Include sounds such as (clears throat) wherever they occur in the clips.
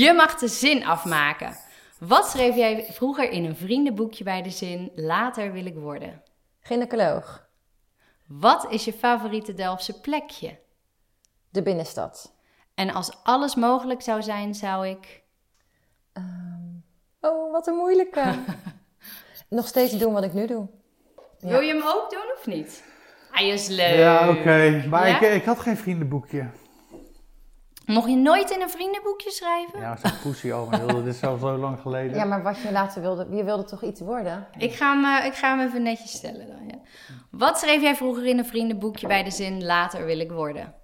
Je mag de zin afmaken. Wat schreef jij vroeger in een vriendenboekje bij de zin later wil ik worden? Gynaecoloog. Wat is je favoriete Delftse plekje? De binnenstad. En als alles mogelijk zou zijn, zou ik. Oh, wat een moeilijke. (laughs) Nog steeds doen wat ik nu doe. Ja. Wil je hem ook doen of niet? Hij is leuk. Ja, oké. Maar Ja? ik, ik had geen vriendenboekje. Mocht je nooit in een vriendenboekje schrijven? Ja, zo'n poesie al. maar Dit is al zo lang geleden. Ja, maar wat je later wilde, je wilde toch iets worden? Ik, ga hem, eh, ik ga hem even netjes stellen dan. Ja. Wat schreef jij vroeger in een vriendenboekje bij de zin later wil ik worden?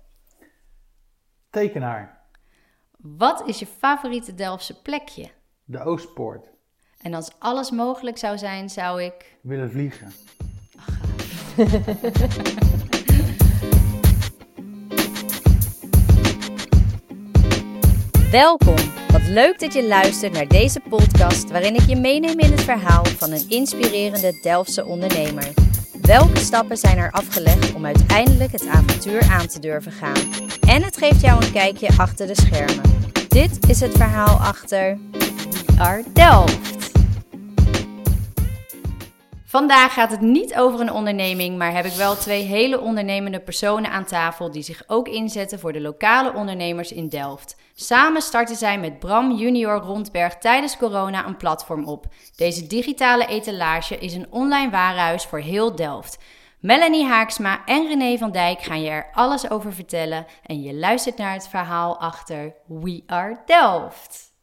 Tekenaar. Wat is je favoriete Delftse plekje? De Oostpoort. En als alles mogelijk zou zijn, zou ik. Willen vliegen. (laughs) Welkom. Wat leuk dat je luistert naar deze podcast waarin ik je meeneem in het verhaal van een inspirerende Delftse ondernemer. Welke stappen zijn er afgelegd om uiteindelijk het avontuur aan te durven gaan? En het geeft jou een kijkje achter de schermen. Dit is het verhaal achter Are Delft. Vandaag gaat het niet over een onderneming, maar heb ik wel twee hele ondernemende personen aan tafel die zich ook inzetten voor de lokale ondernemers in Delft. Samen starten zij met Bram Junior Rondberg tijdens corona een platform op. Deze digitale etalage is een online warenhuis voor heel Delft. Melanie Haaksma en René van Dijk gaan je er alles over vertellen en je luistert naar het verhaal achter We Are Delft.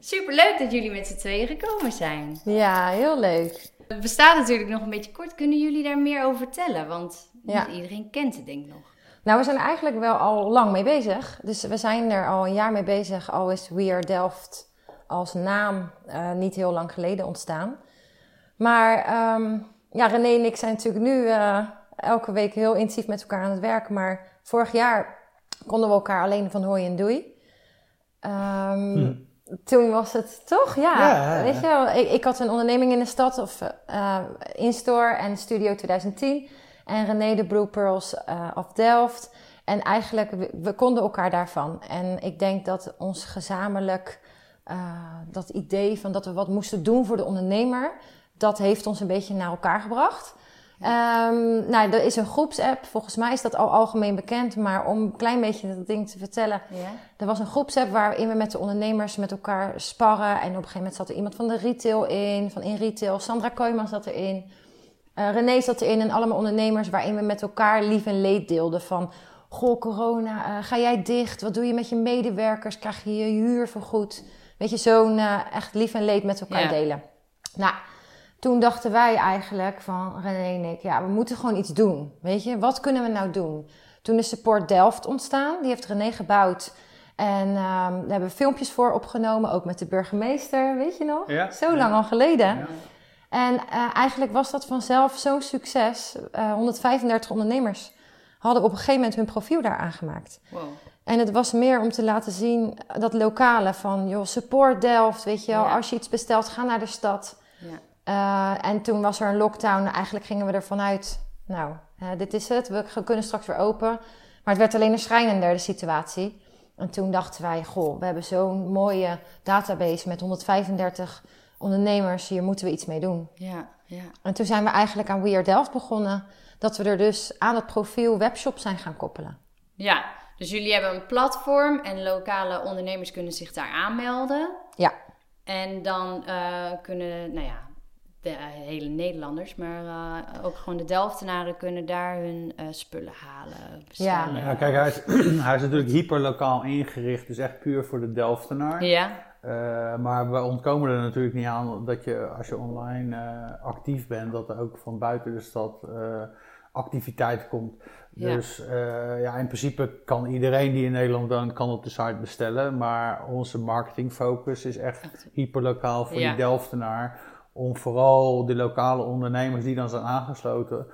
Superleuk dat jullie met z'n tweeën gekomen zijn. Ja, heel leuk. Het bestaat natuurlijk nog een beetje kort. Kunnen jullie daar meer over vertellen? Want Ja. niet iedereen kent het denk ik nog. Nou, we zijn er eigenlijk wel al lang mee bezig. Dus we zijn er al een jaar mee bezig. Al is We Are Delft als naam eh, niet heel lang geleden ontstaan. Maar ehm, ja, René en ik zijn natuurlijk nu eh, elke week heel intensief met elkaar aan het werk. Maar vorig jaar konden we elkaar alleen van hoi en doei. Ehm, Toen was het toch, ja. Ja, ja, Weet je wel, ik, ik had een onderneming in de stad, of eh in-store en Studio 2010. En René de Blue Pearls eh of Delft. En eigenlijk, we, we konden elkaar daarvan. En ik denk dat ons gezamenlijk, eh, dat idee van dat we wat moesten doen voor de ondernemer, dat heeft ons een beetje naar elkaar gebracht. Ehm, nou, er is een groepsapp. Volgens mij is dat al algemeen bekend. Maar om een klein beetje dat ding te vertellen. Er was een groepsapp waarin we met de ondernemers met elkaar sparren. En op een gegeven moment zat er iemand van de retail in, van in retail. Sandra Kooijman zat erin. Eh René zat erin en allemaal ondernemers waarin we met elkaar lief en leed deelden. Van, goh corona, eh, ga jij dicht? Wat doe je met je medewerkers? Krijg je je huur vergoed? Weet je, zo'n eh, echt lief en leed met elkaar Ja. delen. Nou, toen dachten wij eigenlijk van René en ik, ja, we moeten gewoon iets doen. Weet je, wat kunnen we nou doen? Toen is Support Delft ontstaan. Die heeft René gebouwd. En ehm, daar hebben we filmpjes voor opgenomen, ook met de burgemeester, weet je nog? Ja. Zo lang al geleden. En eh, eigenlijk was dat vanzelf zo'n succes. Eh 135 ondernemers hadden op een gegeven moment hun profiel daar aangemaakt. Wow. En het was meer om te laten zien dat lokale van, joh, support Delft, weet je wel. Ja. Als je iets bestelt, ga naar de stad. Ja. Eh, en toen was er een lockdown. Eigenlijk gingen we ervan uit, nou, eh, dit is het. We kunnen straks weer open. Maar het werd alleen een schrijnender, de situatie. En toen dachten wij, goh, we hebben zo'n mooie database met 135 ondernemers. Hier moeten we iets mee doen. Ja, ja. En toen zijn we eigenlijk aan We Are Delft begonnen. Dat we er dus aan het profiel webshop zijn gaan koppelen. Ja, dus jullie hebben een platform en lokale ondernemers kunnen zich daar aanmelden. Ja, En dan eh, kunnen, nou ja, de eh, hele Nederlanders, maar eh, ook gewoon de Delftenaren kunnen daar hun eh, spullen halen, bestellen. Ja, kijk, hij is, (clears throat) hij is natuurlijk hyperlokaal ingericht, dus echt puur voor de Delftenaar. Ja, Eh, maar we ontkomen er natuurlijk niet aan dat je, als je online eh, actief bent, dat er ook van buiten de stad eh, activiteit komt. Ja. Dus ja, in principe kan iedereen die in Nederland woont, kan op de site bestellen. Maar onze marketingfocus is echt hyperlokaal voor Ja. die Delftenaar. Om vooral de lokale ondernemers die dan zijn aangesloten,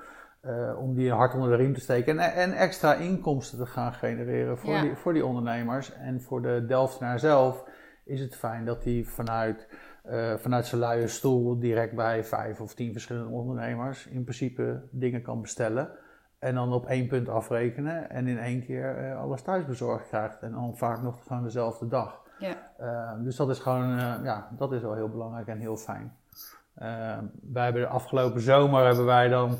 om die een hart onder de riem te steken. En, en extra inkomsten te gaan genereren voor, Ja. die, voor die ondernemers. En voor de Delftenaar zelf is het fijn dat hij vanuit, eh, vanuit zijn luie stoel direct bij vijf of tien verschillende ondernemers in principe dingen kan bestellen. En dan op één punt afrekenen en in één keer eh, alles thuis bezorgd krijgt. En dan vaak nog gewoon dezelfde dag. ja, dus dat is gewoon, ja, dat is wel heel belangrijk en heel fijn. wij hebben de afgelopen zomer hebben wij dan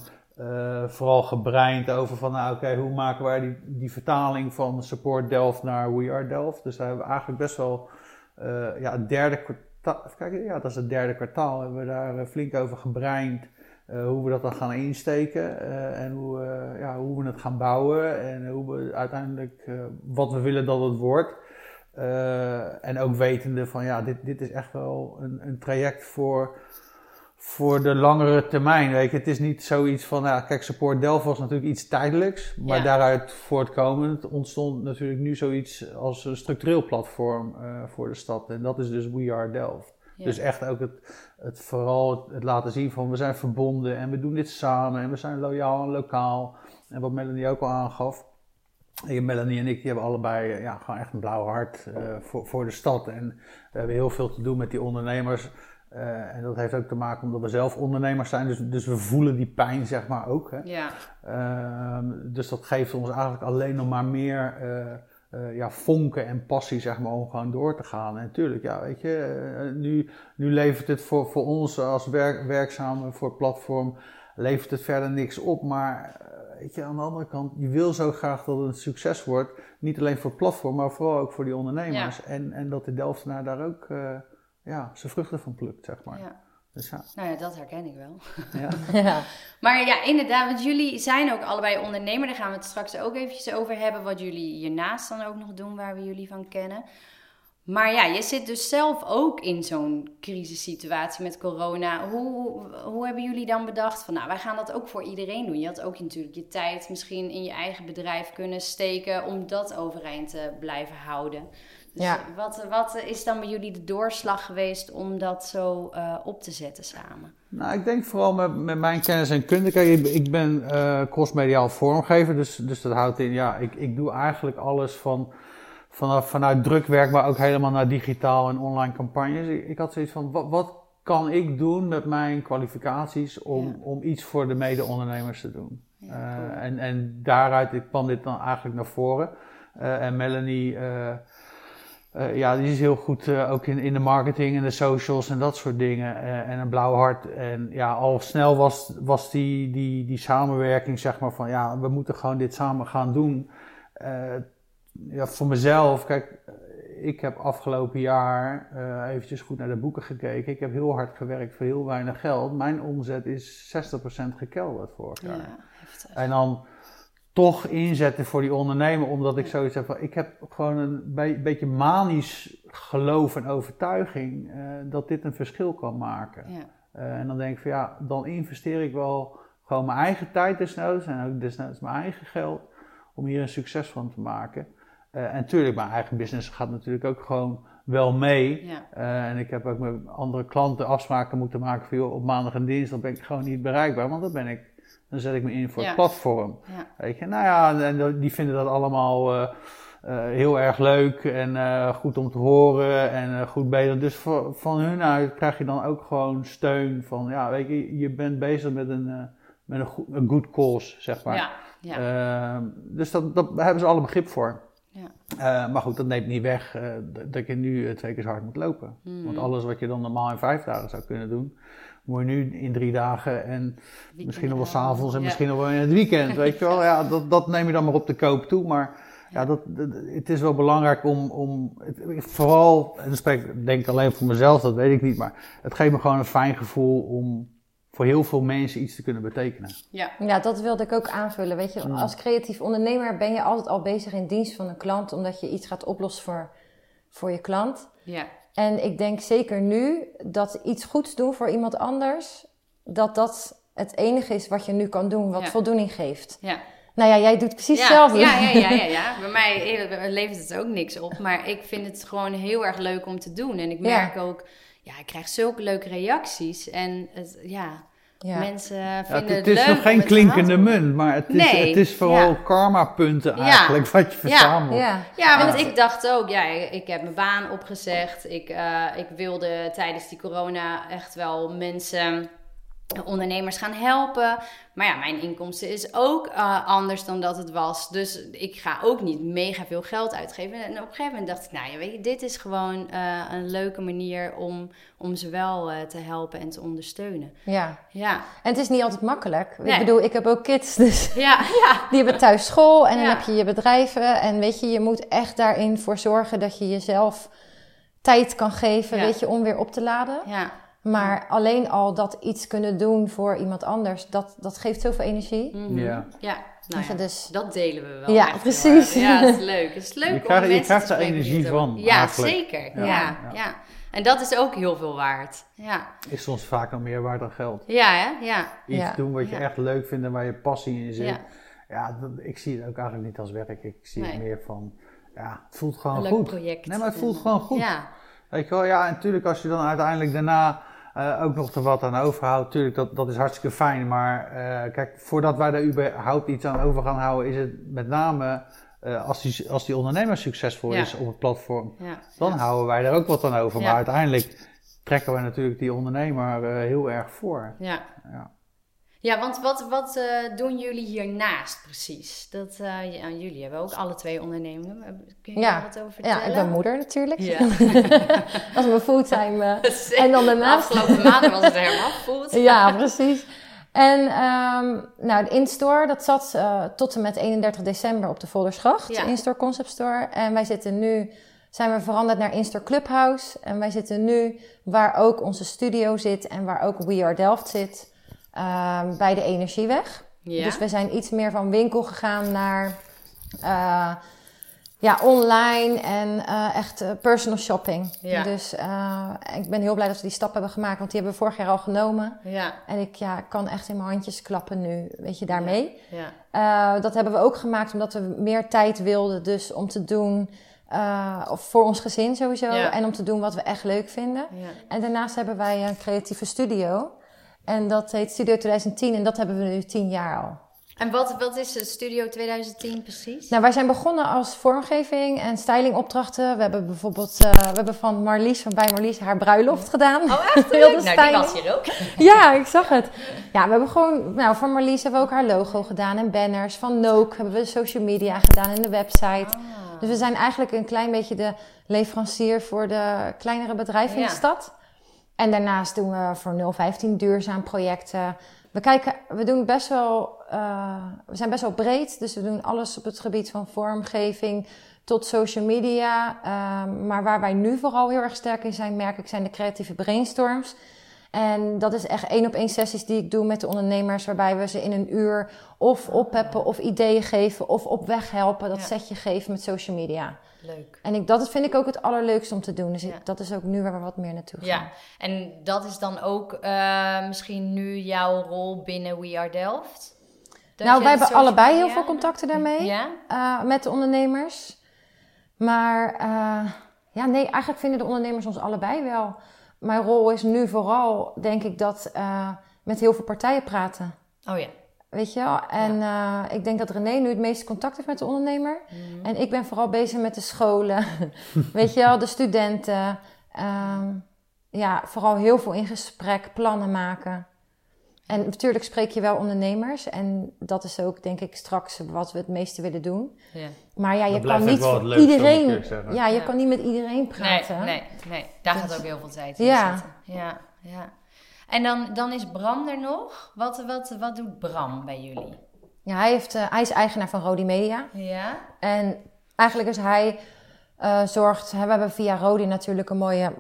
vooral gebreind over van, nou oké, hoe maken wij die, die vertaling van Support Delft naar We Are Delft. Dus daar hebben we eigenlijk best wel, ja, het derde kwartaal, ja, dat is het derde kwartaal, hebben we daar flink over gebreind. Uh, hoe we dat dan gaan insteken en hoe, ja, hoe we het gaan bouwen en hoe we uiteindelijk wat we willen dat het wordt. en ook wetende van ja, dit, dit is echt wel een, een traject voor, voor de langere termijn. Weet je. Het is niet zoiets van, ja, kijk, Support Delft was natuurlijk iets tijdelijks, maar ja. daaruit voortkomend ontstond natuurlijk nu zoiets als een structureel platform voor de stad. En dat is dus We Are Delft. Dus echt ook het, het vooral het, laten zien van we zijn verbonden en we doen dit samen en we zijn loyaal en lokaal. En wat Melanie ook al aangaf. Melanie en ik die hebben allebei eh, ja, gewoon echt een blauw hart uh, voor, voor de stad. En we hebben heel veel te doen met die ondernemers. Uh, en dat heeft ook te maken omdat we zelf ondernemers zijn. Dus, dus we voelen die pijn zeg maar ook. Hè. Ja. Uh, dus dat geeft ons eigenlijk alleen nog maar meer uh, ja, vonken en passie zeg maar, om gewoon door te gaan. En natuurlijk, ja, weet je, nu, nu levert het voor, voor ons als werk, werkzamen voor het platform, levert het verder niks op. Maar weet je, aan de andere kant, je wil zo graag dat het een succes wordt. Niet alleen voor het platform, maar vooral ook voor die ondernemers. Ja. En, en dat de Delftenaar daar ook ja, zijn vruchten van plukt, zeg maar. Ja. Dus ja. Nou ja, dat herken ik wel. Ja. (laughs) ja. Maar ja, inderdaad, want jullie zijn ook allebei ondernemer. Daar gaan we het straks ook eventjes over hebben. Wat jullie hiernaast dan ook nog doen, waar we jullie van kennen. Maar ja, je zit dus zelf ook in zo'n crisissituatie met corona. Hoe, hoe hebben jullie dan bedacht van, nou, wij gaan dat ook voor iedereen doen? Je had ook natuurlijk je tijd misschien in je eigen bedrijf kunnen steken om dat overeind te blijven houden. Dus ja. wat, wat is dan bij jullie de doorslag geweest om dat zo uh, op te zetten samen? Nou, ik denk vooral met, met mijn kennis en kunde. Kijk, ik, ik ben uh, crossmediaal vormgever, dus, dus dat houdt in, ja, ik, ik doe eigenlijk alles van, vanaf, vanuit drukwerk, maar ook helemaal naar digitaal en online campagnes. Ik, ik had zoiets van, wat, wat kan ik doen met mijn kwalificaties om, ja. om iets voor de mede-ondernemers te doen? Ja, uh, en, en daaruit kwam dit dan eigenlijk naar voren. Uh, en Melanie uh, ja, die is heel goed uh, ook in, in de marketing en de socials en dat soort dingen. Uh, en een blauw hart. En ja, al snel was, was die, die, die samenwerking, zeg maar, van ja, we moeten gewoon dit samen gaan doen. ja, voor mezelf, kijk, ik heb afgelopen jaar eventjes goed naar de boeken gekeken. Ik heb heel hard gewerkt voor heel weinig geld. Mijn omzet is 60% gekelderd vorig jaar. Ja, en dan toch inzetten voor die ondernemer, omdat ik zoiets heb van, ik heb gewoon een be beetje manisch geloof en overtuiging uh, dat dit een verschil kan maken. Ja. Uh, en dan denk ik van ja, dan investeer ik wel gewoon mijn eigen tijd desnoods en ook desnoods mijn eigen geld om hier een succes van te maken. Uh, en natuurlijk, mijn eigen business gaat natuurlijk ook gewoon wel mee. Ja. en ik heb ook met andere klanten afspraken moeten maken van joh, op maandag en dinsdag ben ik gewoon niet bereikbaar, want dan ben ik dan zet ik me in voor het platform. Ja. Weet je, nou ja, en die vinden dat allemaal uh, uh, heel erg leuk en uh, goed om te horen en goed bezig. Dus voor, van hun uit krijg je dan ook gewoon steun van, ja, weet je, je bent bezig met een, met een, goed, een good cause, zeg maar. Ja, ja. Ehm, dus dat, dat, daar hebben ze alle begrip voor. Ja. maar goed, dat neemt niet weg dat je nu twee keer zo hard moet lopen. Mm. Want alles wat je dan normaal in vijf dagen zou kunnen doen, moet je nu in drie dagen en misschien nog wel s'avonds en misschien nog wel in het weekend, weet je wel. Ja, dat, dat neem je dan maar op de koop toe, maar ja, dat, het is wel belangrijk om, om het, vooral, en ik denk alleen voor mezelf, dat weet ik niet, maar het geeft me gewoon een fijn gevoel om voor heel veel mensen iets te kunnen betekenen. Ja, ja dat wilde ik ook aanvullen. Weet je, als creatief ondernemer ben je altijd al bezig in dienst van een klant, omdat je iets gaat oplossen voor, voor je klant. Ja. En ik denk zeker nu dat iets goeds doen voor iemand anders, dat dat het enige is wat je nu kan doen, wat voldoening geeft. Ja. Nou ja, jij doet precies hetzelfde. Ja, ja, ja, ja, (laughs) ja. Bij mij levert het ook niks op. Maar ik vind het gewoon heel erg leuk om te doen. En ik merk ook, ja, ik krijg zulke leuke reacties. En het, ja, ja. Mensen vinden het, het is nog geen klinkende munt, maar het is, het is vooral karma-punten eigenlijk (laughs) wat je verzamelt. Ja, ja. want ik dacht ook, ja, ik heb mijn baan opgezegd. Ik, uh, ik wilde tijdens die corona echt wel mensen ondernemers gaan helpen. Maar ja, mijn inkomsten is ook uh, anders dan dat het was. Dus ik ga ook niet mega veel geld uitgeven. En op een gegeven moment dacht ik, nou ja, weet je, dit is gewoon uh, een leuke manier om, om ze wel uh, te helpen en te ondersteunen. Ja. ja. En het is niet altijd makkelijk. Nee. Ik bedoel, ik heb ook kids, (laughs) dus ja, ja. die hebben thuis school en dan heb je je bedrijven. En weet je, je moet echt daarin voor zorgen dat je jezelf tijd kan geven, weet je, om weer op te laden. Ja. Maar alleen al dat iets kunnen doen voor iemand anders, dat, dat geeft zoveel energie. Mm -hmm. Ja. Ja, nou ja, dus, dat delen we wel. Ja, precies. Ja, dat is (laughs) leuk. Het is leuk Je krijgt, om je krijgt er energie van. het- Ja, eigenlijk. zeker. Ja. Ja, Ja, ja. En dat is ook heel veel waard. Ja, Is soms vaak nog meer waard dan geld. ja hè? Ja. Iets Ja. doen wat je Ja. echt leuk vindt en waar je passie in zit. Ja. Ja, dat, ik zie het ook eigenlijk niet als werk. Ik zie het meer van, ja, het voelt gewoon Een leuk goed. project. Nee, maar het voelt gewoon goed. Ja, Weet je wel, ja, en natuurlijk als je dan uiteindelijk daarna eh, ook nog er wat aan overhoudt, tuurlijk, dat, dat is hartstikke fijn. Maar eh, kijk, voordat wij daar überhaupt iets aan over gaan houden, is het met name eh, als, die, als die ondernemer succesvol Ja. is op het platform, ja. dan houden wij er ook wat aan over. Maar uiteindelijk trekken wij natuurlijk die ondernemer heel erg voor. Ja. Ja. Ja, want wat, wat eh, doen jullie hiernaast precies? Dat, eh, ja, jullie hebben ook alle twee ondernemingen. Kun je Ja. daar wat over ja, vertellen? ik ben moeder natuurlijk. Ja. Dat is mijn fulltime. eh, (laughs) en dan De daarnaast. afgelopen maanden was het helemaal goed. (laughs) Ja, precies. En ehm, nou, de in-store, dat zat tot en met 31 december op de Voldersgracht, Ja. de in-store concept store. En wij zitten nu, zijn we veranderd naar in-store clubhouse. En wij zitten nu waar ook onze studio zit en waar ook We Are Delft zit, ehm, bij de Energieweg. Ja. Dus we zijn iets meer van winkel gegaan naar eh, ja, online en eh, echt eh, personal shopping. Ja. Dus ik ben heel blij dat we die stap hebben gemaakt, want die hebben we vorig jaar al genomen. ja, En ik ja, kan echt in mijn handjes klappen nu, weet je, daarmee. ja. Dat hebben we ook gemaakt omdat we meer tijd wilden dus om te doen, of voor ons gezin sowieso. Ja. En om te doen wat we echt leuk vinden. ja. En daarnaast hebben wij een creatieve studio. En dat heet Studio 2010 en dat hebben we nu tien jaar al. En wat, wat is Studio 2010 precies? Nou, wij zijn begonnen als vormgeving en stylingopdrachten. We hebben bijvoorbeeld eh, we hebben van Marlies, van bij Marlies, haar bruiloft gedaan. Oh, echt? (laughs) Heel de Nou, die was hier ook. (laughs) Ja, ik zag het. Ja, we hebben gewoon, nou, voor Marlies hebben we ook haar logo gedaan en banners. Van Nook hebben we social media gedaan en de website. Ah. Dus we zijn eigenlijk een klein beetje de leverancier voor de kleinere bedrijven in de stad. En daarnaast doen we voor 015 duurzaam projecten. We kijken, we doen best wel, eh, we zijn best wel breed. Dus we doen alles op het gebied van vormgeving tot social media. Ehm, maar waar wij nu vooral heel erg sterk in zijn, merk ik, zijn de creatieve brainstorms. En dat is echt één op één sessies die ik doe met de ondernemers, waarbij we ze in een uur of oppeppen of ideeën geven of op weg helpen, dat Ja. setje geven met social media. Leuk. En ik, dat vind ik ook het allerleukste om te doen. Dus ik- dat is ook nu waar we wat meer naartoe gaan. Ja, en dat is dan ook eh, misschien nu jouw rol binnen We Are Delft? Dat nou, wij hebben allebei heel veel contacten daarmee Ja? eh, met de ondernemers. Maar eh, ja, nee, eigenlijk vinden de ondernemers ons allebei wel. Mijn rol is nu vooral, denk ik, dat eh, met heel veel partijen praten. Oh ja. Weet je wel? En eh, ik denk dat René nu het meeste contact heeft met de ondernemer. Mhm. En ik ben vooral bezig met de scholen. (laughs) Weet je wel, de studenten. Ehm, ja, vooral heel veel in gesprek, plannen maken. En natuurlijk spreek je wel ondernemers. En dat is ook, denk ik, straks wat we het meeste willen doen. ja. Maar ja, je kan blijft niet ook wel voor het leukste, moet ik iedereen. Ja, je Ja. kan niet met iedereen Nee, praten. nee, nee. Daar gaat ook heel veel tijd in Ja. zitten. Ja, ja. En dan, dan is Bram er nog. Wat, wat, wat doet Bram bij jullie? Ja, hij, heeft, eh, hij is eigenaar van Rodi Media. Ja? En eigenlijk is hij eh, zorgt, hè, we hebben via Rodi natuurlijk een mooie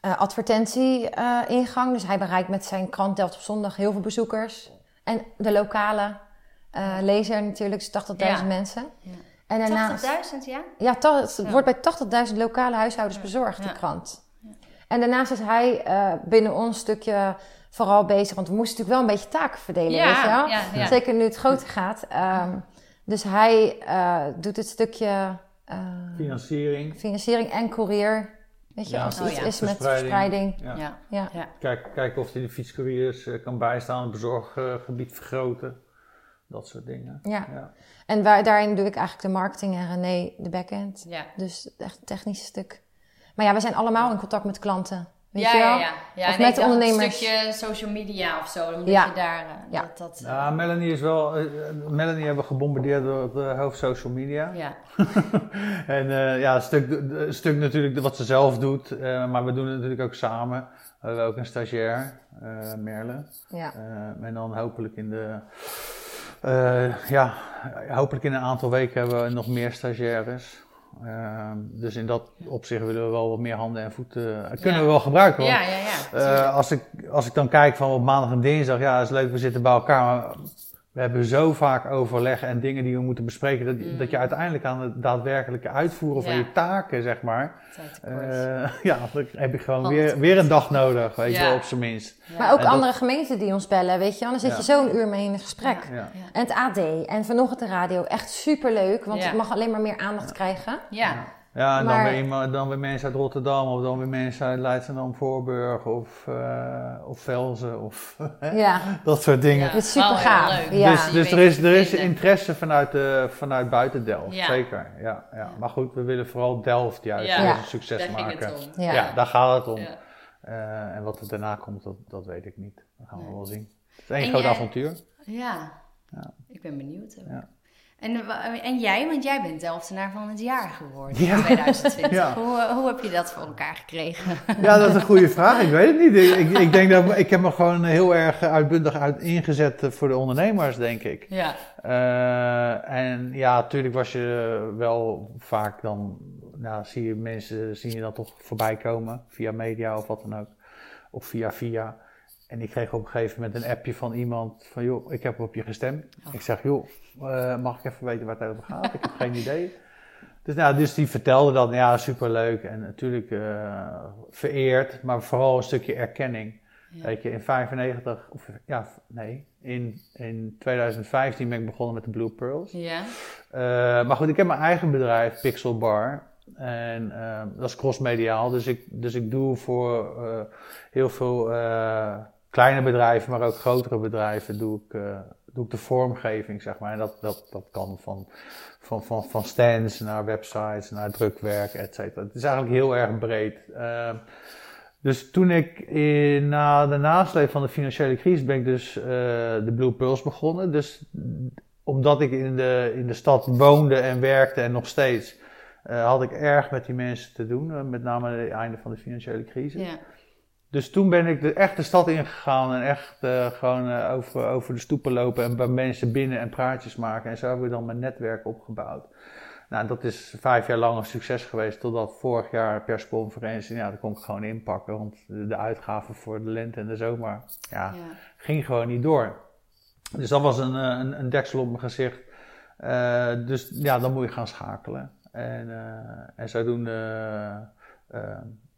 eh, advertentie-ingang. dus hij bereikt met zijn krant Delft op zondag heel veel bezoekers. En de lokale eh, lezer natuurlijk, dus 80.000 Ja. mensen. Ja. En daarnaast, 80.000, ja? ja, het Ja. wordt bij 80.000 lokale huishoudens bezorgd, Ja. die krant. En daarnaast is hij eh, binnen ons stukje vooral bezig, want we moesten natuurlijk wel een beetje taken verdelen, Ja, weet je wel? ja, ja. Zeker nu het groter gaat. Ehm, dus hij eh, doet het stukje eh, Financiering. financiering en courier. Weet je, Ja, als er oh iets ja. is met Verspreiding. verspreiding. Ja. Ja. Ja. Kijk, kijken of hij de fietscouriers eh, kan bijstaan, het bezorggebied vergroten. Dat soort dingen. Ja. Ja. En waar, daarin doe ik eigenlijk de marketing en René de backend. ja. Dus echt het technische stuk. Maar ja, we zijn allemaal in contact met klanten. Weet ja, je wel? ja, ja, ja. Of nee, met ondernemers. Een stukje social media of zo. Dan Ja. je daar... eh, Ja. Dat, dat, Ja, Melanie is wel. eh, Melanie hebben we gebombardeerd door het eh, hoofd social media. ja. (laughs) en eh, ja, een stuk, een stuk natuurlijk wat ze zelf doet, eh, maar we doen het natuurlijk ook samen. We hebben ook een stagiair, eh, Merle. Ja. Eh, en dan hopelijk in de. eh, ja, hopelijk in een aantal weken hebben we nog meer stagiaires. Eh, dus in dat opzicht willen we wel wat meer handen en voeten. eh, kunnen Ja. we wel gebruiken. want ja, ja, ja. eh, als, ik, als ik dan kijk van op maandag en dinsdag, ja, is leuk, we zitten bij elkaar. Maar we hebben zo vaak overleg en dingen die we moeten bespreken, dat, Mm. dat je uiteindelijk aan het daadwerkelijke uitvoeren van Ja. je taken, zeg maar. Eh, (laughs) ja, dan heb je gewoon weer, weer een dag nodig, weet je Ja. wel, op zijn minst. Ja. Maar ook En dat- andere gemeenten die ons bellen, weet je. Dan zit je zo'n uur mee in een gesprek. Ja. Ja. En het AD en vanochtend de radio. Echt superleuk, want Ja. het mag alleen maar meer aandacht krijgen. Ja. Ja, en dan, weer iemand, dan weer mensen uit Rotterdam, of dan weer mensen uit Leidschendam, Voorburg, of, eh, of Velzen, of (laughs) Ja, dat soort dingen. Ja. dat is super Wel gaaf. Ja. Dus, dus er is, er is interesse vanuit, de, vanuit buiten Delft, Ja. zeker. Ja, ja. Maar goed, we willen vooral Delft juist een succes Daar ging maken. het om. Ja. Ja. daar gaat het om. Ja. Eh, en wat er daarna komt, dat, dat weet ik niet. Dat gaan we Nee. wel zien. Het is één groot jij- avontuur. Ja. Ja. Ik ben benieuwd. ook. Ja. En, en jij, want jij bent Delftenaar van het jaar geworden Ja. in 2020. Ja. Hoe, eh, hoe heb je dat voor elkaar gekregen? Ja, dat is een goede vraag. Ik weet het niet. Ik, ik, ik denk dat ik heb me gewoon heel erg uitbundig uit ingezet eh, voor de ondernemers, denk ik. Ja. Eh, en ja, natuurlijk was je wel vaak dan, nou, zie je mensen, zie je dan toch voorbij komen via media of wat dan ook, of via via. En ik kreeg op een gegeven moment een appje van iemand van, joh, ik heb op je gestemd. Ik zeg, joh, mag ik even weten waar het over gaat? Ik heb geen idee. Dus, nou, dus die vertelde dat, ja, superleuk en natuurlijk eh, vereerd, maar vooral een stukje erkenning. Ja. Weet je, in 95, of ja, nee, in, in 2015 ben ik begonnen met de Blue Pearls. Ja. Eh, maar goed, ik heb mijn eigen bedrijf, Pixel Bar. En eh, dat is crossmediaal, dus ik, dus ik doe voor eh, heel veel eh, kleine bedrijven, maar ook grotere bedrijven, doe ik, eh, ik de vormgeving, zeg maar. En dat, dat, dat kan van, van, van, van stands naar websites, naar drukwerk, et cetera. Het is eigenlijk heel erg breed. Eh, dus toen ik in, na de nasleep van de financiële crisis ben ik dus eh, de Blue Pulse begonnen. Dus omdat ik in de, in de stad woonde en werkte en nog steeds, eh, had ik erg met die mensen te doen. eh, met name het einde van de financiële crisis. Dus toen ben ik de, echt de stad ingegaan en echt eh, gewoon eh, over, over de stoepen lopen en bij mensen binnen en praatjes maken. En zo hebben we dan mijn netwerk opgebouwd. Nou, dat is vijf jaar lang een succes geweest, totdat vorig jaar persconferentie, ja, daar kon ik gewoon inpakken, want de, uitgaven voor de lente en de zomer, ja, Ja. ging gewoon niet door. Dus dat was een, eh, een, een deksel op mijn gezicht. Dus ja, dan moet je gaan schakelen. En, en zodoende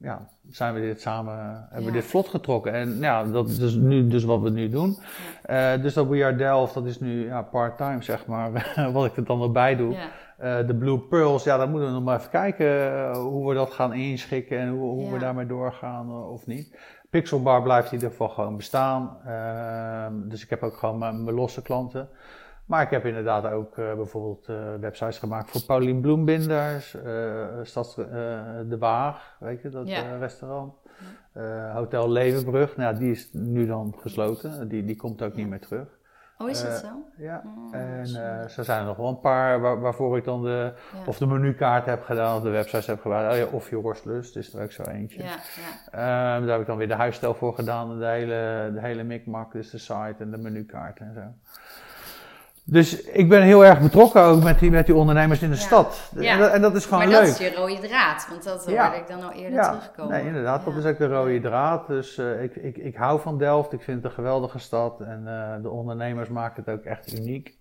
ja, zijn we dit samen, hebben we dit vlot getrokken. En ja, dat is nu dus wat we nu doen. Eh, dus dat We Are Delft, dat is nu ja, part-time zeg maar, (laughs) wat ik er dan nog bij doe. Ja. Eh, de Blue Pearls, ja, dan moeten we nog maar even kijken eh, hoe we dat gaan inschikken en hoe, hoe we daarmee doorgaan of niet. Pixelbar blijft in ieder geval gewoon bestaan. Ehm, dus ik heb ook gewoon mijn, mijn losse klanten. Maar ik heb inderdaad ook eh, bijvoorbeeld eh, websites gemaakt voor Paulien Bloembinders, eh Stads, eh, De Waag, weet je, dat Ja. restaurant. Hotel Levenbrug, nou, die is nu dan gesloten. Die, die komt ook niet meer terug. Oh, is dat zo? Ja, Oh, en zo zijn er nog wel een paar waar, waarvoor ik dan de, Ja. of de menukaart heb gedaan of de websites heb gebruikt. Oh ja, of je worstlust is er ook zo eentje. Ja, ja. Ehm, daar heb ik dan weer de huisstijl voor gedaan, de hele, de hele mikmak, dus de site en de menukaart en zo. Dus ik ben heel erg betrokken ook met die, met die ondernemers in de Ja. stad. Ja. En, dat, en dat is gewoon maar leuk. dat is je rode draad, want dat Ja. hoorde ik dan al eerder terugkomen. Nee, inderdaad, dat is ook de rode draad. Dus eh, ik, ik, ik hou van Delft, ik vind het een geweldige stad en eh, de ondernemers maken het ook echt uniek.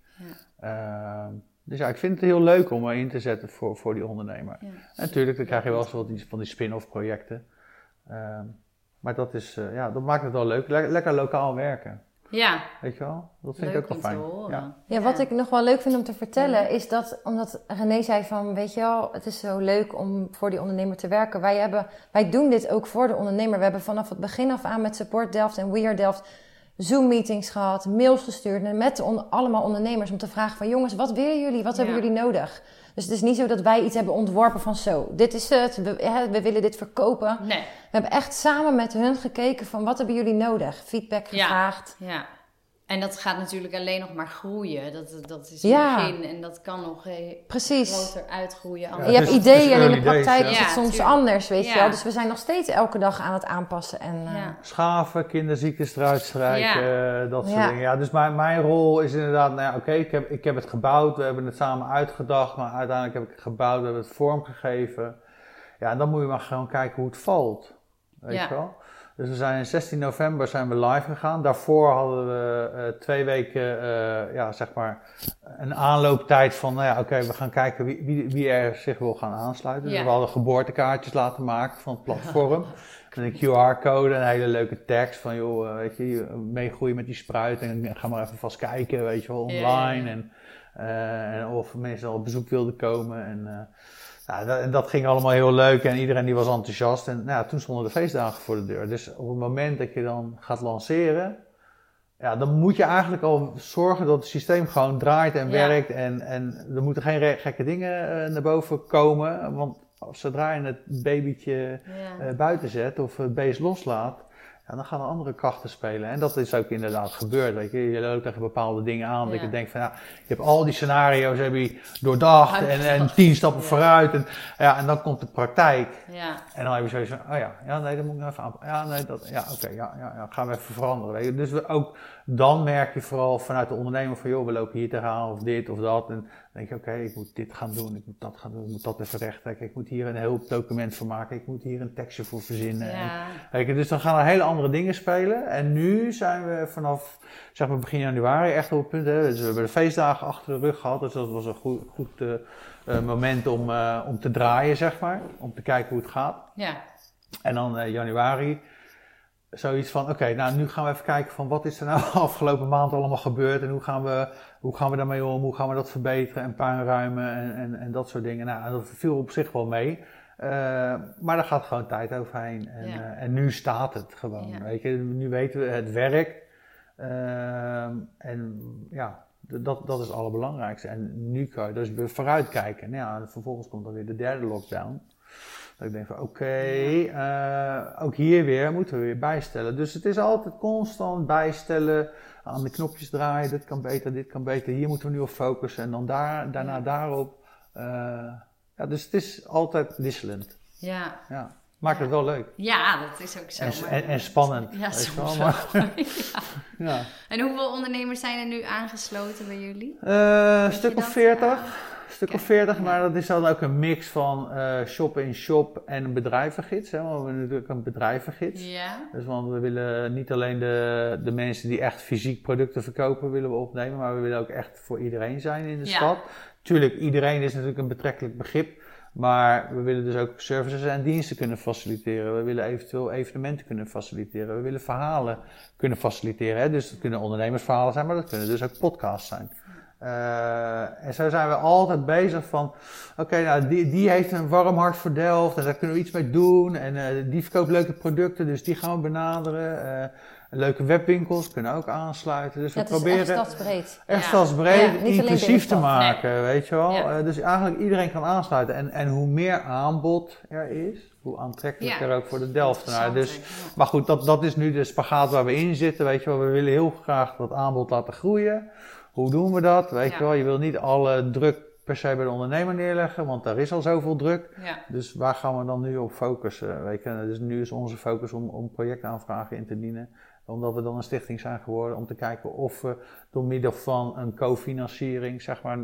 Ehm, dus ja, ik vind het heel leuk om me in te zetten voor, voor die ondernemer. En natuurlijk, dan krijg je wel eens wat van die spin-off projecten. Ehm, maar dat, is, eh, ja, dat maakt het wel leuk. Le- lekker lokaal werken, Ja, weet je wel? Dat vind leuk ik ook wel te fijn. horen. Ja. Ja, wat ik nog wel leuk vind om te vertellen is dat, omdat René zei van, weet je wel, het is zo leuk om voor die ondernemer te werken. Wij, hebben, wij doen dit ook voor de ondernemer. We hebben vanaf het begin af aan met Support Delft en We Are Delft Zoom-meetings gehad, mails gestuurd en met on- allemaal ondernemers om te vragen van, jongens, wat willen jullie? Wat hebben jullie nodig? Dus het is niet zo dat wij iets hebben ontworpen van zo, dit is het, we, hè, we willen dit verkopen. Nee. We hebben echt samen met hun gekeken van wat hebben jullie nodig? Feedback Ja. gevraagd. Ja. En dat gaat natuurlijk alleen nog maar groeien. Dat, dat is Ja. het begin en dat kan nog eh, Precies. groter uitgroeien. Ja, je hebt ideeën en in de days, praktijk ja. is het Ja, soms tuurlijk. anders, weet je wel. Dus we zijn nog steeds elke dag aan het aanpassen. En, eh. Schaven, kinderziektes eruit strijken, eh, dat soort Ja. dingen. Ja, dus mijn, mijn rol is inderdaad, nou ja, oké, ik, heb, ik heb het gebouwd, we hebben het samen uitgedacht, maar uiteindelijk heb ik het gebouwd, we hebben het vormgegeven. Ja, en dan moet je maar gewoon kijken hoe het valt, weet Ja. je wel. Dus we zijn 16 november zijn we live gegaan. Daarvoor hadden we eh, twee weken, eh, ja, zeg maar, een aanlooptijd van, nou ja, oké, we gaan kijken wie, wie, wie er zich wil gaan aansluiten. Dus we hadden geboortekaartjes laten maken van het platform. (laughs) Met een QR-code en een hele leuke tekst van, joh, eh, weet je, meegroeien met die spruit en ga maar even vast kijken, weet je wel, online. En, en of mensen al op bezoek wilden komen. En, nou, dat, en dat ging allemaal heel leuk en iedereen die was enthousiast. En nou, toen stonden de feestdagen voor de deur. Dus op het moment dat je dan gaat lanceren, ja, dan moet je eigenlijk al zorgen dat het systeem gewoon draait en Ja. werkt. En, en er moeten geen gekke dingen eh, naar boven komen. Want zodra je het babytje Ja. eh, buiten zet of het beest loslaat, ja, dan gaan er andere krachten spelen. En dat is ook inderdaad gebeurd. Weet je. je loopt tegen bepaalde dingen aan. Dat je denkt van ja, je hebt al die scenario's heb je doordacht en, en tien stappen Ja. vooruit. En, ja, en dan komt de praktijk. ja. En dan heb je van, oh ja, ja nee, dat moet ik nou even aanpassen. Ja, nee, dat, ja, oké, ja, ja, ja, gaan we even veranderen. Weet je. Dus we ook dan merk je vooral vanuit de ondernemer van, joh, we lopen hier tegenaan of dit of dat. En dan denk je, oké, ik moet dit gaan doen, ik moet dat gaan doen, ik moet dat even rechttrekken. Ik moet hier een hulpdocument voor maken, ik moet hier een tekstje voor verzinnen. En, ja. Je, dus dan gaan er hele andere dingen spelen. En nu zijn we vanaf zeg maar begin januari echt op het punt. Hè, dus we hebben de feestdagen achter de rug gehad. Dus dat was een goed, goed eh, eh, moment om, eh, om te draaien, zeg maar. Om te kijken hoe het gaat. ja. En dan januari zoiets van, oké, nou nu gaan we even kijken van wat is er nou (laughs) afgelopen maand allemaal gebeurd. En hoe gaan we, hoe gaan we daarmee om? Hoe gaan we dat verbeteren en puinruimen en, en, en dat soort dingen. Nou, dat viel op zich wel mee. Eh, maar daar gaat gewoon tijd overheen. En, Ja. eh, en nu staat het gewoon. Ja. Weet je, nu weten we het werkt. Ehm, en ja, dat, dat is het allerbelangrijkste. En nu kan je dus weer vooruitkijken. Nou ja, en vervolgens komt dan weer de derde lockdown. Dat ik denk van oké, eh, ook hier weer moeten we weer bijstellen. Dus het is altijd constant bijstellen, aan de knopjes draaien, dit kan beter, dit kan beter, hier moeten we nu op focussen en dan daar, daarna daarop. Eh, ja, dus het is altijd wisselend. ja. Ja. Maakt het wel leuk. Ja, dat is ook zo. En, en, en spannend. Ja, soms wel, (laughs) ja. En hoeveel ondernemers zijn er nu aangesloten bij jullie? Eh, een stuk of dat? 40. Een stuk of 40, ja. maar dat is dan ook een mix van eh shop-in-shop en een bedrijvengids. Hè? Want we hebben natuurlijk een bedrijvengids. Ja. Dus want we willen niet alleen de, de mensen die echt fysiek producten verkopen willen we opnemen, maar we willen ook echt voor iedereen zijn in de Ja. stad. Tuurlijk, iedereen is natuurlijk een betrekkelijk begrip. Maar we willen dus ook services en diensten kunnen faciliteren. We willen eventueel evenementen kunnen faciliteren. We willen verhalen kunnen faciliteren. Hè? Dus het kunnen ondernemersverhalen zijn, maar dat kunnen dus ook podcasts zijn. Eh, en zo zijn we altijd bezig van, oké, nou, die, die heeft een warm hart voor Delft en daar kunnen we iets mee doen. En eh, die verkoopt leuke producten, dus die gaan we benaderen. Eh, leuke webwinkels kunnen ook aansluiten. Dus we proberen echt stadsbreed. echt Ja. stadsbreed, Ja, inclusief te maken, weet je wel. Ja. Eh, dus eigenlijk iedereen kan aansluiten. En, en hoe meer aanbod er is, hoe aantrekkelijker Ja. ook voor de Delftenaar. Dus, maar goed, dat, dat is nu de spagaat waar we in zitten, weet je wel. We willen heel graag dat aanbod laten groeien. Hoe doen we dat? Weet Ja. je wel, je wil niet alle druk per se bij de ondernemer neerleggen, want daar is al zoveel druk. Ja. Dus waar gaan we dan nu op focussen? Weet je? Dus nu is onze focus om, om projectaanvragen in te dienen. Omdat we dan een stichting zijn geworden om te kijken of we door middel van een cofinanciering, zeg maar,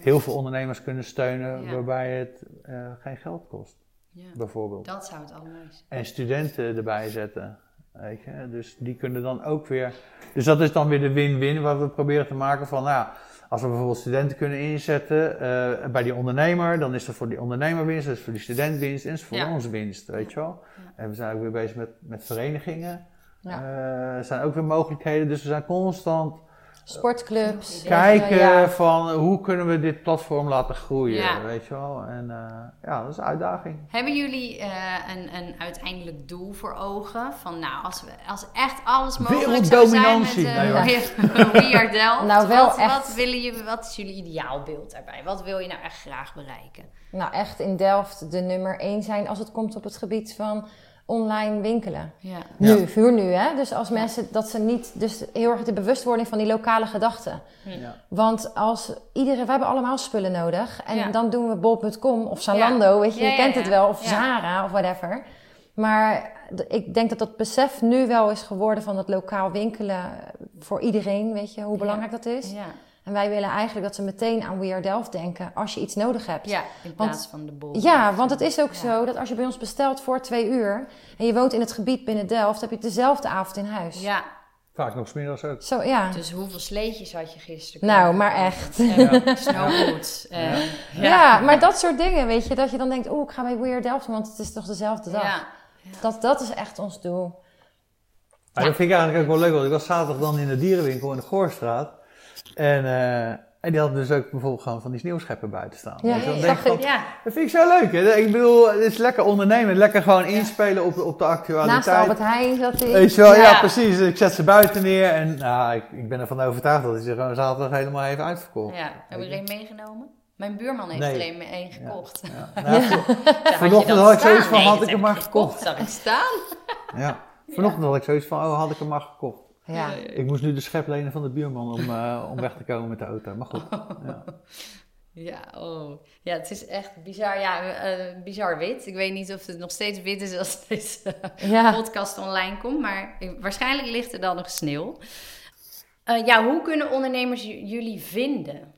heel veel ondernemers kunnen steunen, Ja. waarbij het eh, geen geld kost, ja. bijvoorbeeld. Dat zou het allemaal zijn. En studenten erbij zetten. Weet je? Dus die kunnen dan ook weer. Dus dat is dan weer de win-win wat we proberen te maken van. Nou, ja, als we bijvoorbeeld studenten kunnen inzetten eh, bij die ondernemer, dan is er voor die ondernemer winst, dat is voor die student winst en is voor Ja. ons winst, weet je wel. Ja. En we zijn ook weer bezig met, met verenigingen. Ja. Eh, er zijn ook weer mogelijkheden, dus we zijn constant Sportclubs. kijken Ja. van hoe kunnen we dit platform laten groeien, Ja. weet je wel. En eh, ja, dat is een uitdaging. Hebben jullie eh, een, een uiteindelijk doel voor ogen? Van nou, als, we, als echt alles mogelijk zou zijn met eh, Nee, We Are (laughs) Delft. Nou, wel wat, echt. Wat, willen jullie, wat is jullie ideaalbeeld daarbij? Wat wil je nou echt graag bereiken? Nou, echt in Delft de nummer één zijn als het komt op het gebied van online winkelen. Ja. Nu, Ja. voor nu, hè. Dus als mensen, dat ze niet, dus heel erg de bewustwording van die lokale gedachten. Ja. Want als iedereen, we hebben allemaal spullen nodig. En Ja. dan doen we bol.com of Zalando, weet je, Ja, je kent ja. het wel. Of Ja. Zara of whatever. Maar ik denk dat dat besef nu wel is geworden van dat lokaal winkelen voor iedereen, weet je, hoe belangrijk dat is. Ja. En wij willen eigenlijk dat ze meteen aan We Are Delft denken als je iets nodig hebt. ja, in Want- plaats van de bol. Ja, want het is ook Ja. zo dat als je bij ons bestelt voor twee uur en je woont in het gebied binnen Delft, heb je het dezelfde avond in huis. Ja, Vaak nog smiddags ook. Zo, ja. dus hoeveel sleetjes had je gisteren? Nou, maar kopen? En snowboots. en- Ja. ja. maar dat soort dingen, weet je, dat je dan denkt, oeh, ik ga bij Weird Delft, want het is toch dezelfde dag. Ja. Dat, dat is echt ons doel. Maar dat vind ik eigenlijk ook wel leuk, want ik was zaterdag dan in de dierenwinkel in de Goorstraat. En, eh, en die hadden dus ook bijvoorbeeld gewoon van die sneeuwscheppen buiten staan. Ja, dan denk ik ik. van, Ja. Dat vind ik zo leuk. Hè? Ik bedoel, het is lekker ondernemen, lekker gewoon inspelen op, op de Naast actualiteit. Albert Heijn zat hij. Weet je wel, ja. Ja. precies. Ik zet ze buiten neer en nou, ik, ik ben ervan overtuigd dat hij ze gewoon zaterdag helemaal heeft uitverkocht. Ja, hebben we er een meegenomen? Mijn buurman heeft Nee. er een, een gekocht. Ja. (laughs) Nou, Vanochtend had ik zoiets van, Nee, had ik hem maar gekocht. Zag ik staan? (laughs) ja. Vanochtend had ik zoiets van, oh, had ik hem maar gekocht. Ja. Ik moest nu de schep lenen van de buurman om, eh, om weg te komen met de auto. Maar goed. Ja. (laughs) Ja, oh. Ja, het is echt bizar. Ja, eh, bizar wit. Ik weet niet of het nog steeds wit is als deze Ja. podcast online komt, maar waarschijnlijk ligt er dan nog sneeuw. Eh, ja, hoe kunnen ondernemers jullie vinden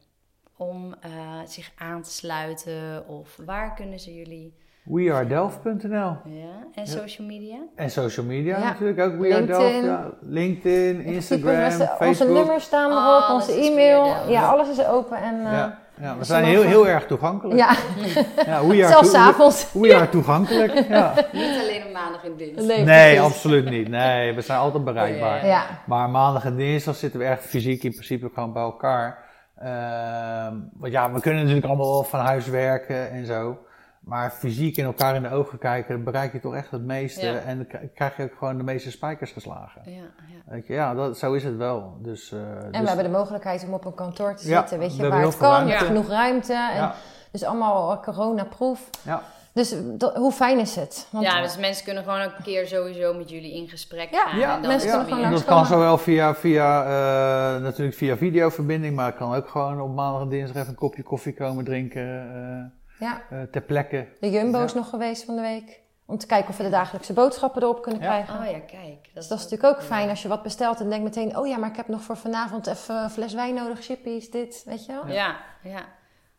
om eh, zich aan te sluiten? Of waar kunnen ze jullie... WeAreDelft.nl Ja, en social media? En social media Ja. natuurlijk ook. We Are Delft. LinkedIn. Ja. LinkedIn, Instagram, Onze, onze Facebook. nummers staan erop, Alles onze e-mail. Ja, alles is open en eh, Ja. Ja, we zijn heel, heel erg toegankelijk. ja, (laughs) Ja, we are zelfs avonds. We are toegankelijk. (laughs) Ja. Niet alleen op maandag en dinsdag. Nee, absoluut niet. Nee, we zijn altijd bereikbaar. Ja, Ja, Maar maandag en dinsdag zitten we echt fysiek in principe gewoon bij elkaar. Ehm, want ja, we kunnen natuurlijk allemaal wel van huis werken en zo. Maar fysiek in elkaar in de ogen kijken, dan bereik je toch echt het meeste. Ja. En dan krijg je ook gewoon de meeste spijkers geslagen. Ja, ja. Weet je, ja, dat, zo is het wel. Dus, eh, en dus- we hebben de mogelijkheid om op een kantoor te Ja, zitten, weet we je, waar het kan, ruimte. genoeg ruimte. En Ja, Dus allemaal eh, coronaproof. ja. Dus dat, hoe fijn is het? Want ja, dus mensen kunnen gewoon een keer sowieso met jullie in gesprek Ja, gaan. Ja, en dan mensen kunnen gewoon dat kan zowel via, via eh, natuurlijk via videoverbinding, maar het kan ook gewoon op maandag en dinsdag even een kopje koffie komen drinken ja, eh, ter plekke. de Jumbo is Ja. nog geweest van de week. Om te kijken of we de dagelijkse boodschappen erop kunnen Ja. krijgen. Oh ja, kijk. Dus dat is natuurlijk ook fijn als je wat bestelt en denkt meteen... oh ja, maar ik heb nog voor vanavond even een fles wijn nodig, chippies, dit, weet je wel? Ja, ja.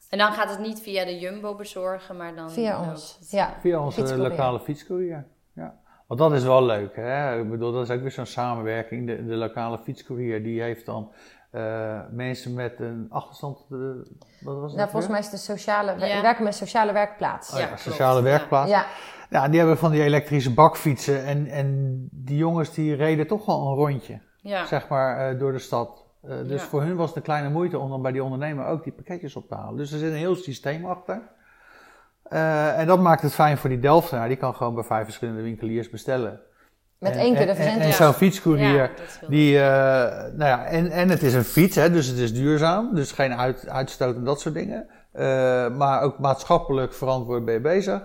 En dan gaat het niet via de Jumbo bezorgen, maar dan... Via ons, het- ja. Via onze Fietscourier. lokale fietscourier. Ja. Want dat is wel leuk. Hè? Ik bedoel, dat is ook weer zo'n samenwerking. De, de lokale fietscourier die heeft dan eh, mensen met een achterstand. wat was het? Nou, volgens mij is het de sociale... we Ja. werken met een sociale werkplaats. Oh ja, sociale werkplaats. Ja. Ja, die hebben van die elektrische bakfietsen. En, en die jongens die reden toch wel een rondje, Ja. zeg maar, eh, door de stad. Eh, dus Ja. voor hun was het een kleine moeite om dan bij die ondernemer ook die pakketjes op te halen. Dus er zit een heel systeem achter. Eh, en dat maakt het fijn voor die Delftenaar. Die kan gewoon bij vijf verschillende winkeliers bestellen. Met En- één keer de en- En, zo'n fietscourier, Ja, die, eh, nou ja, en, en het is een fiets, hè, dus het is duurzaam. Dus geen uit, uitstoot en dat soort dingen. Eh, maar ook maatschappelijk verantwoord ben je bezig.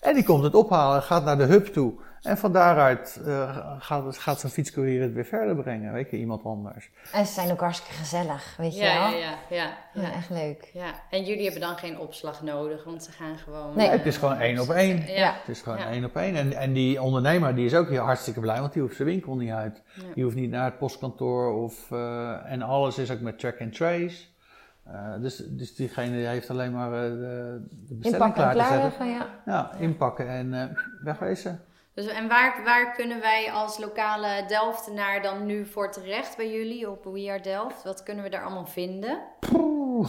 En die komt het ophalen, gaat naar de hub toe. En van daaruit eh, gaat, gaat zo'n fietscourier het weer verder brengen, weet je, iemand anders. En ze zijn ook hartstikke gezellig, weet je Ja, wel? ja, ja, ja, Ja, ja. echt leuk. Ja, en jullie hebben dan geen opslag nodig, want ze gaan gewoon... Nee. Het is gewoon één op één. Ja. Het is gewoon Ja. één op één. En, en die ondernemer die is ook heel hartstikke blij, want die hoeft zijn winkel niet uit. Ja. Die hoeft niet naar het postkantoor of, eh, en alles is ook met track and trace. Eh, dus, dus diegene die heeft alleen maar eh, de, bestelling Inpakken en klaar te zetten. ja. Ja, inpakken en eh, wegwezen. Dus, en waar, waar kunnen wij als lokale Delftenaar dan nu voor terecht bij jullie op We Are Delft? Wat kunnen we daar allemaal vinden? (laughs)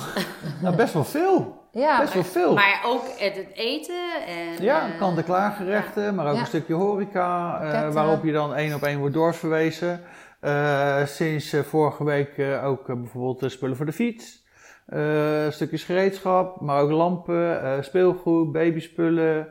Nou best wel veel. Ja, Best wel veel. Maar ook het, het eten en... Ja, eh, kant-en-klaar gerechten, maar ook Ja. een stukje horeca, eh, waarop je dan één op één wordt doorverwezen. Eh, sinds vorige week ook bijvoorbeeld spullen voor de fiets, stukjes gereedschap, maar ook lampen, speelgoed, babyspullen.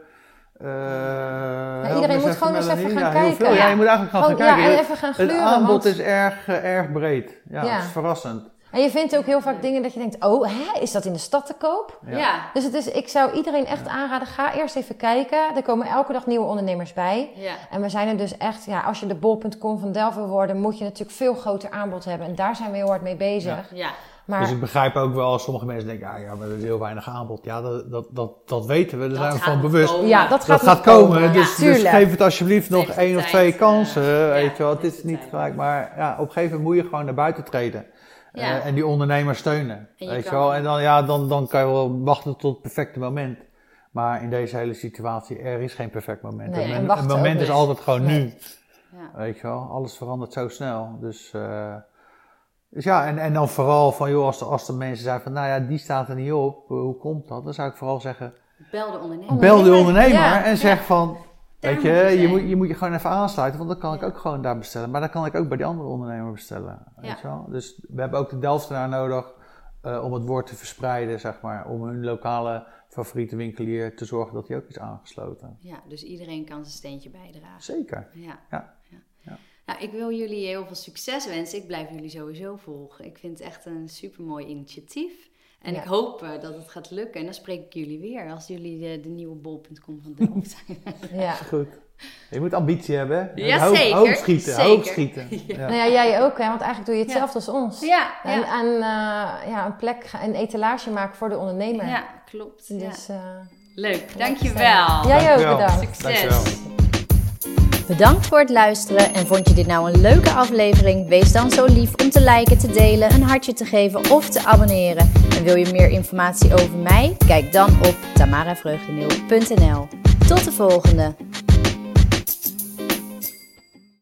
Eh, iedereen moet gewoon eens even gaan ja, heel kijken. veel. Ja, Ja. je moet eigenlijk gaan, Gewoon, gaan kijken. ja, en even gaan het gluren. aanbod want- is erg, eh, erg breed. Ja, Ja. het is verrassend. En je vindt ook heel vaak dingen dat je denkt, oh, hè, is dat in de stad te koop? Ja. Ja. Dus het is, ik zou iedereen echt aanraden, ga eerst even kijken. Er komen elke dag nieuwe ondernemers bij. Ja. En we zijn er dus echt, ja, als je de bol.com van Delft wil worden, moet je natuurlijk veel groter aanbod hebben. En daar zijn we heel hard mee bezig. Ja. Maar Dus ik begrijp ook wel als sommige mensen denken, ah, ja, maar er is heel weinig aanbod. Ja, dat, dat, dat, dat weten we, daar zijn we van bewust. komen. ja, dat gaat, Dat nog gaat komen, dus, dus geef het alsjeblieft nog één of twee eh, kansen. ja, weet je wel, het is niet gelijk, maar ja, op een gegeven moment moet je gewoon naar buiten treden. Ja. Eh, en die ondernemers steunen. En je Weet je kan- wel, en dan, ja, dan, dan kan je wel wachten tot het perfecte moment. Maar in deze hele situatie, er is geen perfect moment. Nee, Een- en een, wachten moment is niet. altijd gewoon Nee. nu. Ja. Weet je wel, alles verandert zo snel. Dus, eh, dus ja, en, en dan vooral van, joh, als, de, als de mensen zeggen van, nou ja, die staat er niet op, eh, hoe komt dat? Dan zou ik vooral zeggen, Bel de ondernemer. bel de ondernemer Ja, en zeg van, Daar weet moet je, je je zijn. moet, je moet je gewoon even aansluiten, want dan kan ik ook gewoon daar bestellen. Maar dan kan ik ook bij die andere ondernemer bestellen, weet je wel. Dus we hebben ook de Delftenaar nodig eh, om het woord te verspreiden, zeg maar. Om hun lokale favoriete winkelier te zorgen dat hij ook is aangesloten. Ja, dus iedereen kan zijn steentje bijdragen. Zeker. Ja. Nou, ik wil jullie heel veel succes wensen. Ik blijf jullie sowieso volgen. Ik vind het echt een supermooi initiatief. En Ja. ik hoop eh, dat het gaat lukken. En dan spreek ik jullie weer als jullie de, de nieuwe bol.com van Delft (laughs) zijn. Ja. Goed. Je moet ambitie hebben. hè? Ja, hoog, zeker. Hoog schieten, Zeker. hoog schieten. (laughs) Ja. Nou ja, jij ook, hè? want eigenlijk doe je Ja. hetzelfde als ons. ja, En, ja. en eh, ja, een plek, een etalage maken voor de ondernemer. ja, klopt. Ja. Dus, eh, Leuk, dankjewel. Jij ook bedankt. Succes. Dankjewel. Bedankt voor het luisteren en vond je dit nou een leuke aflevering? Wees dan zo lief om te liken, te delen, een hartje te geven of te abonneren. En wil je meer informatie over mij? Kijk dan op tamaravreugdeneel.nl. Tot de volgende!